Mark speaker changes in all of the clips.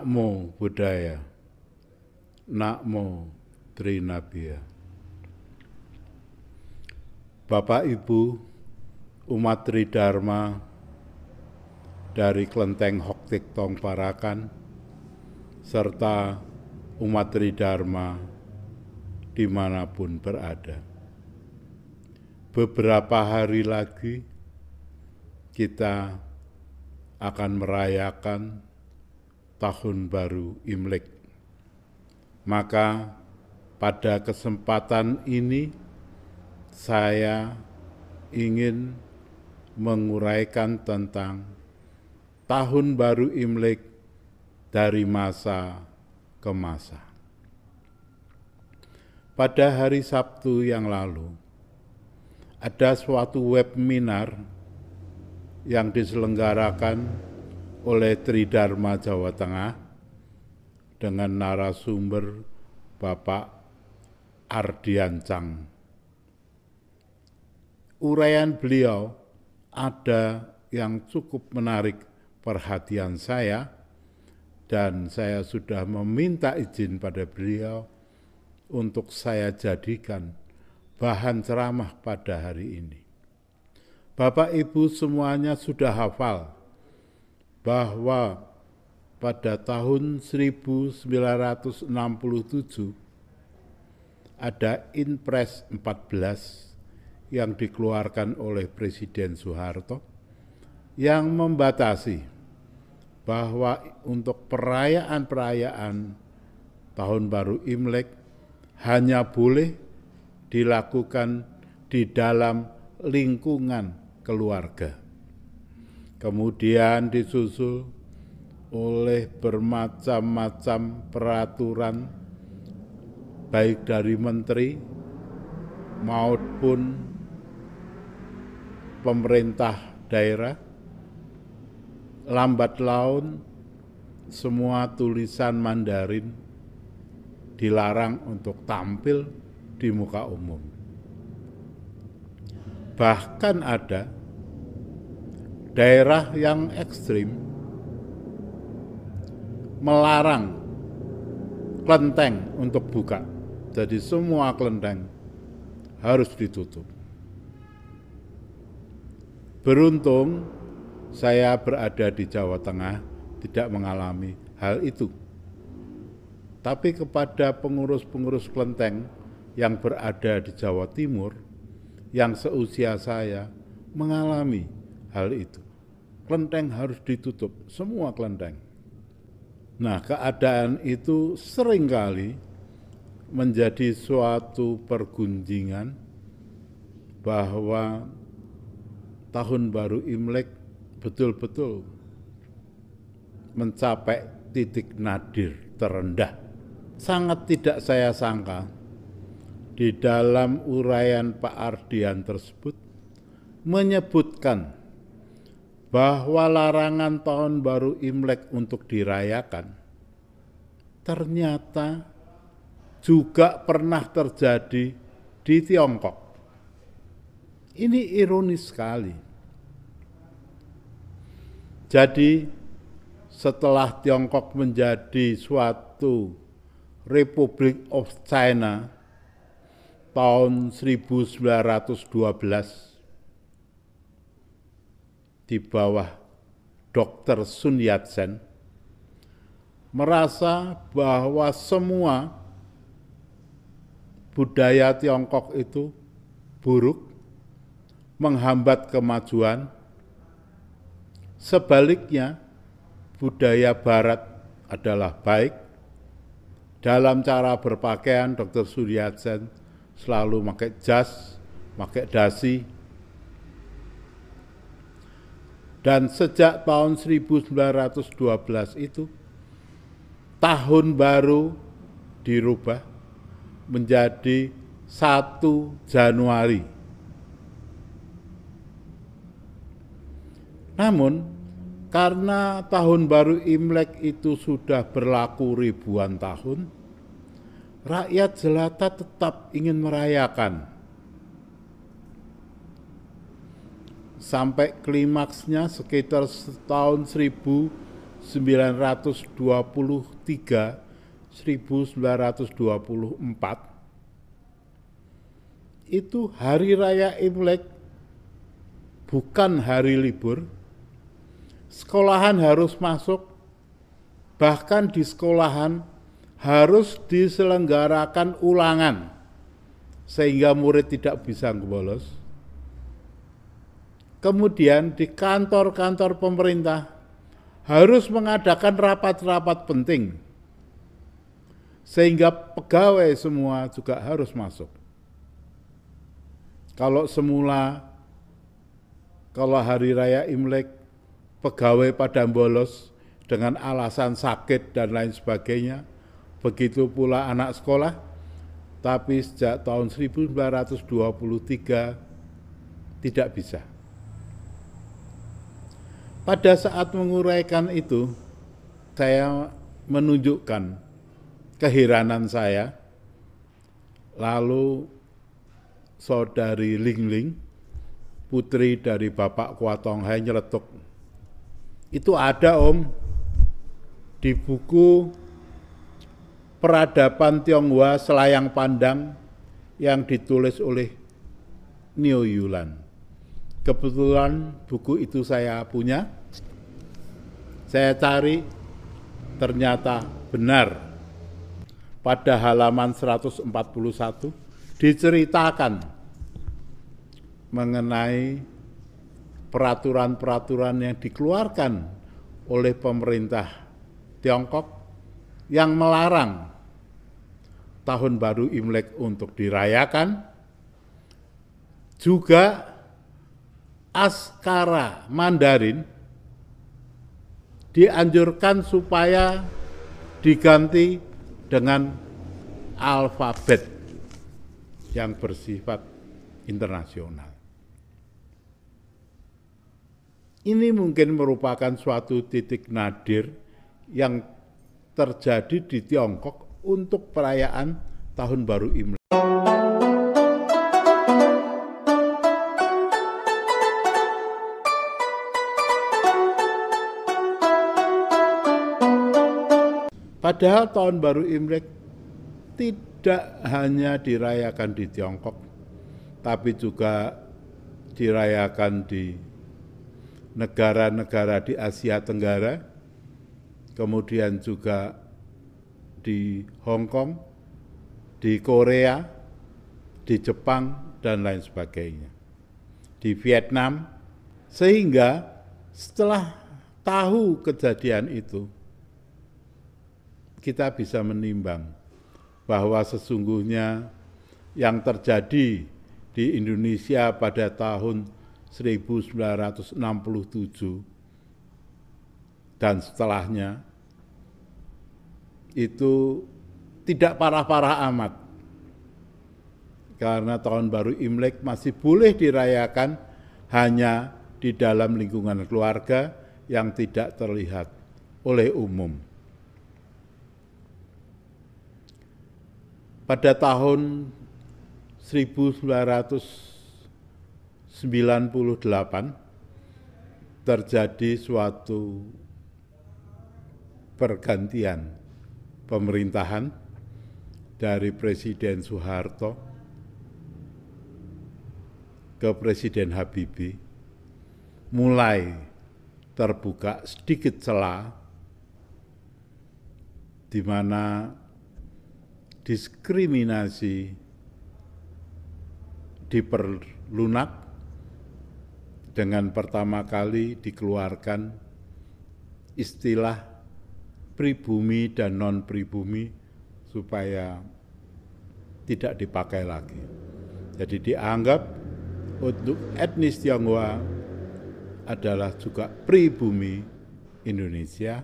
Speaker 1: Namo Buddhaya. Namo Trinabia. Bapak Ibu umat Tridharma dari Klenteng Hoktik Tong Parakan serta umat Tridharma di mana pun berada. Beberapa hari lagi kita akan merayakan tahun baru Imlek. Maka pada kesempatan ini saya ingin menguraikan tentang tahun baru Imlek dari masa ke masa. Pada hari Sabtu yang lalu, ada suatu webinar yang diselenggarakan oleh Tridharma Jawa Tengah dengan narasumber Bapak Ardiancang. Uraian beliau ada yang cukup menarik perhatian saya dan saya sudah meminta izin pada beliau untuk saya jadikan bahan ceramah pada hari ini. Bapak Ibu semuanya sudah hafal bahwa pada tahun 1967 ada Inpres 14 yang dikeluarkan oleh Presiden Soeharto yang membatasi bahwa untuk perayaan-perayaan Tahun Baru Imlek hanya boleh dilakukan di dalam lingkungan keluarga kemudian disusul oleh bermacam-macam peraturan baik dari menteri maupun pemerintah daerah lambat laun semua tulisan Mandarin dilarang untuk tampil di muka umum. Bahkan ada daerah yang ekstrim melarang kelenteng untuk buka. Jadi semua kelenteng harus ditutup. Beruntung saya berada di Jawa Tengah tidak mengalami hal itu. Tapi kepada pengurus-pengurus kelenteng yang berada di Jawa Timur, yang seusia saya mengalami hal itu. Kelenteng harus ditutup, semua kelenteng. Nah, keadaan itu sering kali menjadi suatu pergunjingan bahwa tahun baru Imlek betul-betul mencapai titik nadir terendah. Sangat tidak saya sangka di dalam uraian Pak Ardian tersebut menyebutkan bahwa larangan tahun baru Imlek untuk dirayakan ternyata juga pernah terjadi di Tiongkok. Ini ironis sekali. Jadi setelah Tiongkok menjadi suatu Republik of China tahun 1912 di bawah Dr. Sun Yat-sen merasa bahwa semua budaya Tiongkok itu buruk, menghambat kemajuan. Sebaliknya, budaya Barat adalah baik. Dalam cara berpakaian, Dr. Suryatsen selalu pakai jas, pakai dasi, dan sejak tahun 1912 itu, tahun baru dirubah menjadi 1 Januari. Namun, karena tahun baru Imlek itu sudah berlaku ribuan tahun, rakyat jelata tetap ingin merayakan sampai klimaksnya sekitar tahun 1914 1923 itu hari raya Imlek bukan hari libur. Sekolahan harus masuk, bahkan di sekolahan harus diselenggarakan ulangan sehingga murid tidak bisa bolos. Kemudian di kantor-kantor pemerintah harus mengadakan rapat-rapat penting sehingga pegawai semua juga harus masuk. Kalau semula kalau hari raya Imlek pegawai pada bolos dengan alasan sakit dan lain sebagainya, begitu pula anak sekolah, tapi sejak tahun 1923 tidak bisa. Pada saat menguraikan itu, saya menunjukkan keheranan saya, lalu saudari Ling Ling, putri dari Bapak Kuatong Hai nyeletuk. Itu ada om, di buku Peradaban Tionghoa Selayang Pandang yang ditulis oleh Neo Yulan. Kebetulan buku itu saya punya. Saya cari ternyata benar. Pada halaman 141 diceritakan mengenai peraturan-peraturan yang dikeluarkan oleh pemerintah Tiongkok yang melarang tahun baru Imlek untuk dirayakan, juga askara Mandarin dianjurkan supaya diganti dengan alfabet yang bersifat internasional. Ini mungkin merupakan suatu titik nadir yang terjadi di Tiongkok untuk perayaan Tahun Baru Imlek. Padahal Tahun Baru Imlek tidak hanya dirayakan di Tiongkok, tapi juga dirayakan di negara-negara di Asia Tenggara, kemudian juga di Hong Kong, di Korea, di Jepang, dan lain sebagainya. Di Vietnam, sehingga setelah tahu kejadian itu, kita bisa menimbang bahwa sesungguhnya yang terjadi di Indonesia pada tahun 1967 dan setelahnya itu tidak parah-parah amat. Karena tahun baru Imlek masih boleh dirayakan hanya di dalam lingkungan keluarga yang tidak terlihat oleh umum. Pada tahun 1998 terjadi suatu pergantian pemerintahan dari Presiden Soeharto ke Presiden Habibie mulai terbuka sedikit celah di mana diskriminasi diperlunak dengan pertama kali dikeluarkan istilah pribumi dan non pribumi supaya tidak dipakai lagi. Jadi dianggap untuk etnis Tionghoa adalah juga pribumi Indonesia.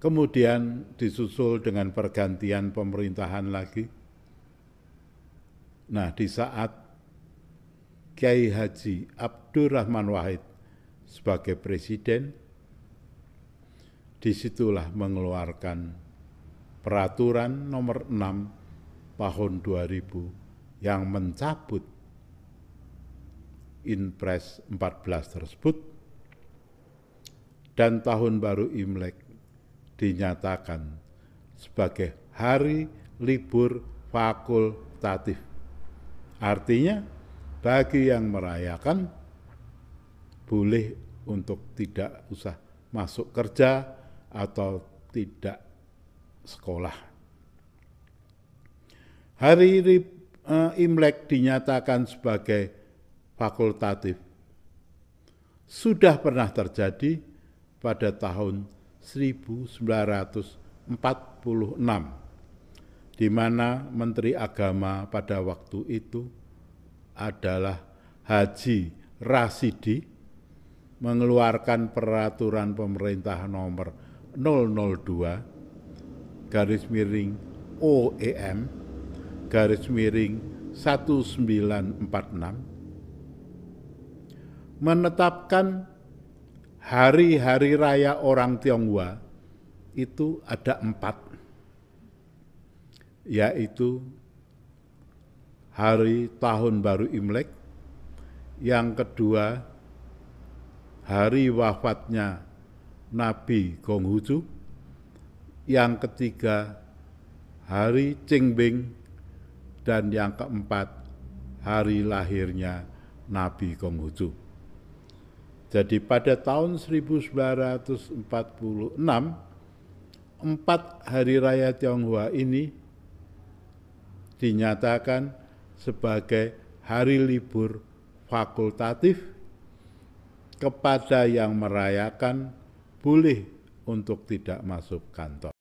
Speaker 1: Kemudian disusul dengan pergantian pemerintahan lagi. Nah, di saat Kiai Haji Abdurrahman Wahid sebagai presiden, di situlah mengeluarkan peraturan nomor 6 tahun 2000 yang mencabut Inpres 14 tersebut dan tahun baru Imlek dinyatakan sebagai hari libur fakultatif. Artinya bagi yang merayakan boleh untuk tidak usah masuk kerja atau tidak sekolah. Hari uh, Imlek dinyatakan sebagai fakultatif. Sudah pernah terjadi pada tahun 1946 di mana Menteri Agama pada waktu itu adalah Haji Rasidi mengeluarkan peraturan pemerintah nomor 002 garis miring OEM garis miring 1946 menetapkan hari-hari raya orang Tionghoa itu ada empat, yaitu hari tahun baru Imlek, yang kedua hari wafatnya Nabi Konghucu, yang ketiga hari Bing dan yang keempat hari lahirnya Nabi Konghucu. Jadi pada tahun 1946, empat hari raya Tionghoa ini dinyatakan sebagai hari libur fakultatif kepada yang merayakan boleh untuk tidak masuk kantor.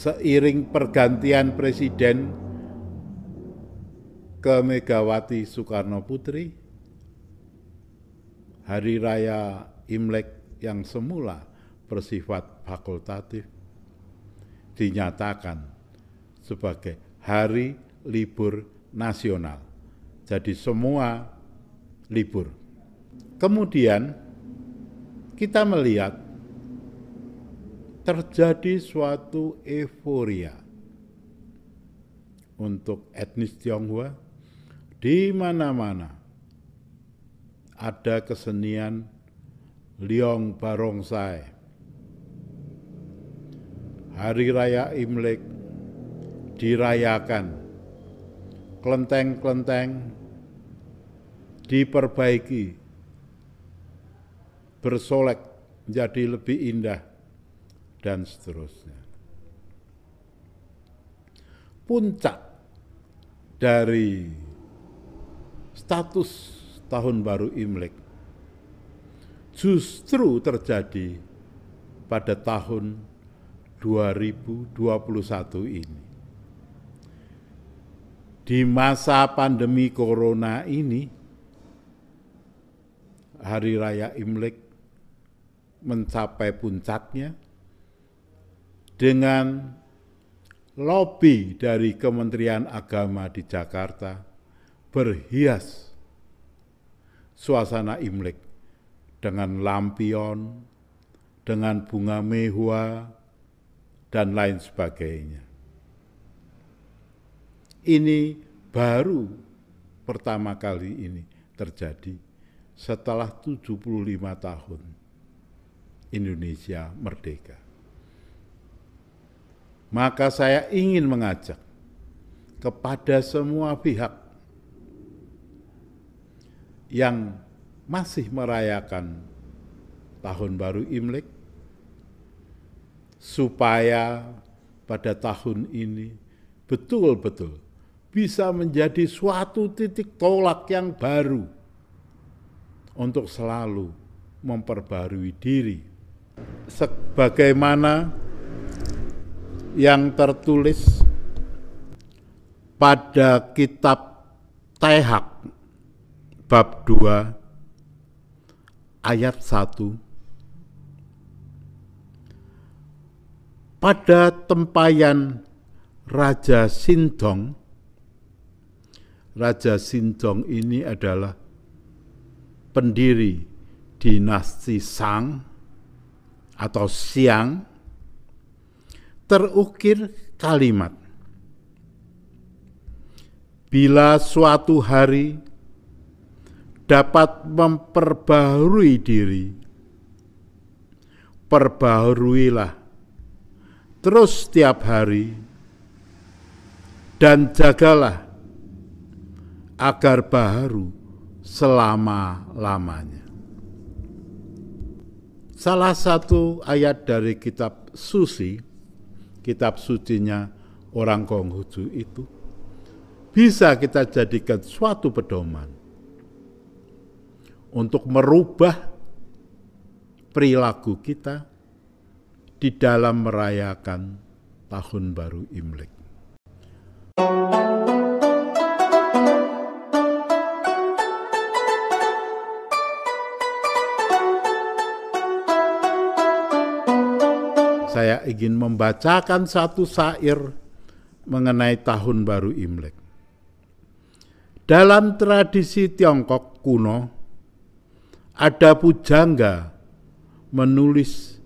Speaker 1: Seiring pergantian presiden ke Megawati Soekarno Putri, hari raya Imlek yang semula bersifat fakultatif dinyatakan sebagai hari libur nasional. Jadi semua libur. Kemudian kita melihat terjadi suatu euforia untuk etnis Tionghoa. Di mana-mana ada kesenian Liong Barongsai. Hari raya Imlek dirayakan, kelenteng-kelenteng diperbaiki, bersolek menjadi lebih indah, dan seterusnya. Puncak dari status tahun baru Imlek justru terjadi pada tahun 2021 ini. Di masa pandemi corona ini, Hari Raya Imlek mencapai puncaknya dengan lobi dari Kementerian Agama di Jakarta berhias suasana Imlek dengan lampion, dengan bunga mehua, dan lain sebagainya. Ini baru pertama kali ini terjadi setelah 75 tahun Indonesia merdeka. Maka saya ingin mengajak kepada semua pihak yang masih merayakan tahun baru Imlek supaya pada tahun ini betul-betul bisa menjadi suatu titik tolak yang baru untuk selalu memperbarui diri. Sebagaimana yang tertulis pada kitab Tehak bab 2 ayat 1 pada tempayan Raja Sindong, Raja Sindong ini adalah pendiri dinasti Sang atau Siang, terukir kalimat bila suatu hari dapat memperbaharui diri, perbaharuilah terus setiap hari dan jagalah agar baharu selama-lamanya. Salah satu ayat dari kitab suci, kitab sucinya orang Konghucu itu, bisa kita jadikan suatu pedoman untuk merubah perilaku kita di dalam merayakan tahun baru Imlek. Ingin membacakan satu syair mengenai tahun baru Imlek. Dalam tradisi Tiongkok kuno, ada pujangga menulis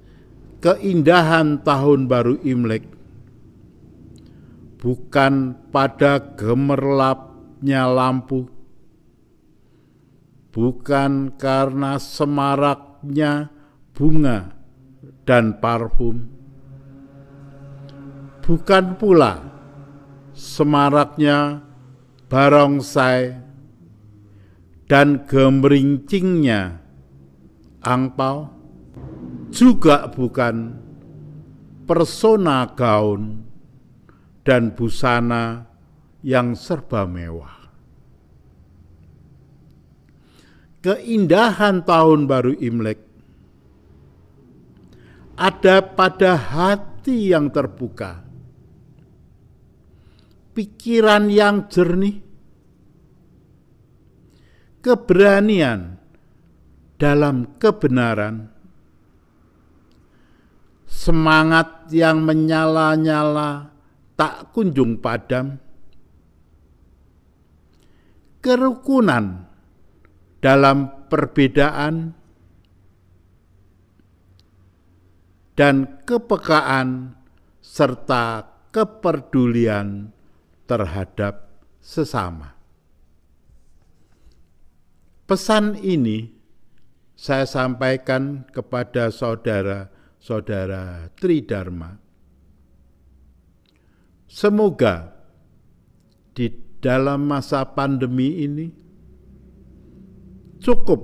Speaker 1: keindahan tahun baru Imlek bukan pada gemerlapnya lampu, bukan karena semaraknya bunga dan parfum, bukan pula semaraknya barongsai, dan gemerincingnya angpau juga bukan persona gaun dan busana yang serba mewah. Keindahan tahun baru Imlek ada pada hati yang terbuka, pikiran yang jernih, keberanian dalam kebenaran, semangat yang menyala-nyala tak kunjung padam, kerukunan dalam perbedaan, dan kepekaan serta kepedulian terhadap sesama. Pesan ini saya sampaikan kepada saudara-saudara Tridharma. Semoga di dalam masa pandemi ini cukup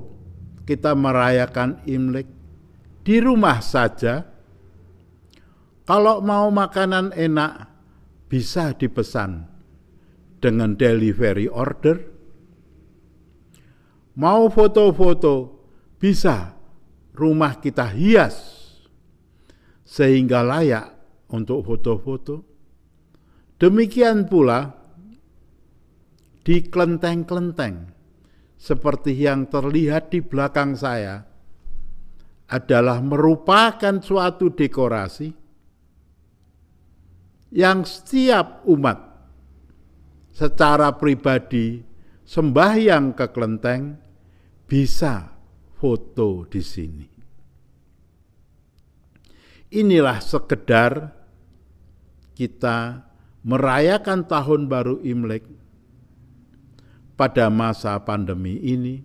Speaker 1: kita merayakan Imlek di rumah saja. Kalau mau makanan enak bisa dipesan dengan delivery order Mau foto-foto, bisa rumah kita hias sehingga layak untuk foto-foto. Demikian pula di kelenteng-kelenteng seperti yang terlihat di belakang saya adalah merupakan suatu dekorasi yang setiap umat secara pribadi sembahyang ke kelenteng bisa foto di sini. Inilah sekedar kita merayakan tahun baru Imlek pada masa pandemi ini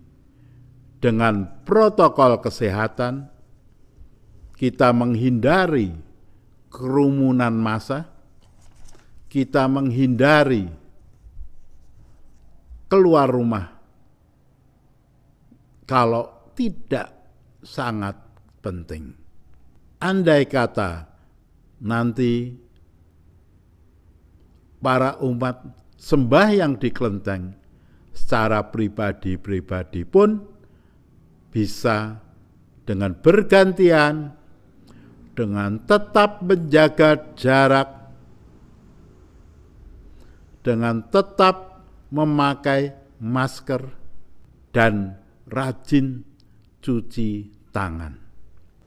Speaker 1: dengan protokol kesehatan kita menghindari kerumunan massa, kita menghindari keluar rumah kalau tidak sangat penting. Andai kata nanti para umat sembahyang di kelenteng secara pribadi-pribadi pun bisa dengan bergantian dengan tetap menjaga jarak dengan tetap memakai masker dan rajin cuci tangan.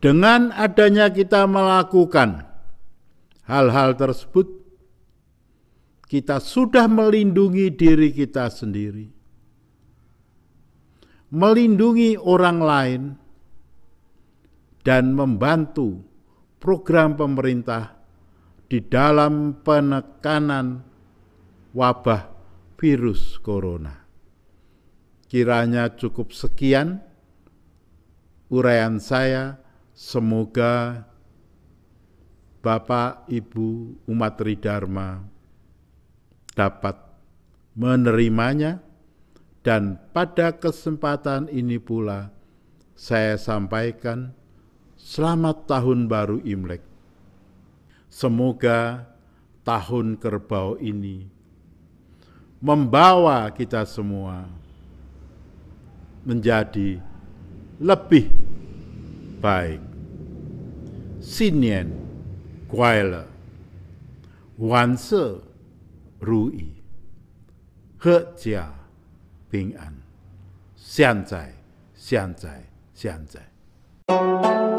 Speaker 1: Dengan adanya kita melakukan hal-hal tersebut, kita sudah melindungi diri kita sendiri, melindungi orang lain, dan membantu program pemerintah di dalam penekanan wabah virus corona. Kiranya cukup sekian uraian saya, semoga Bapak, Ibu, umat Tridharma dapat menerimanya dan pada kesempatan ini pula saya sampaikan selamat tahun baru Imlek. Semoga tahun kerbau ini membawa kita semua menjadi lebih baik. Sinian Guaila Wan Se Rui He Jia Ping An Xian Zai Xian Zai Xian Zai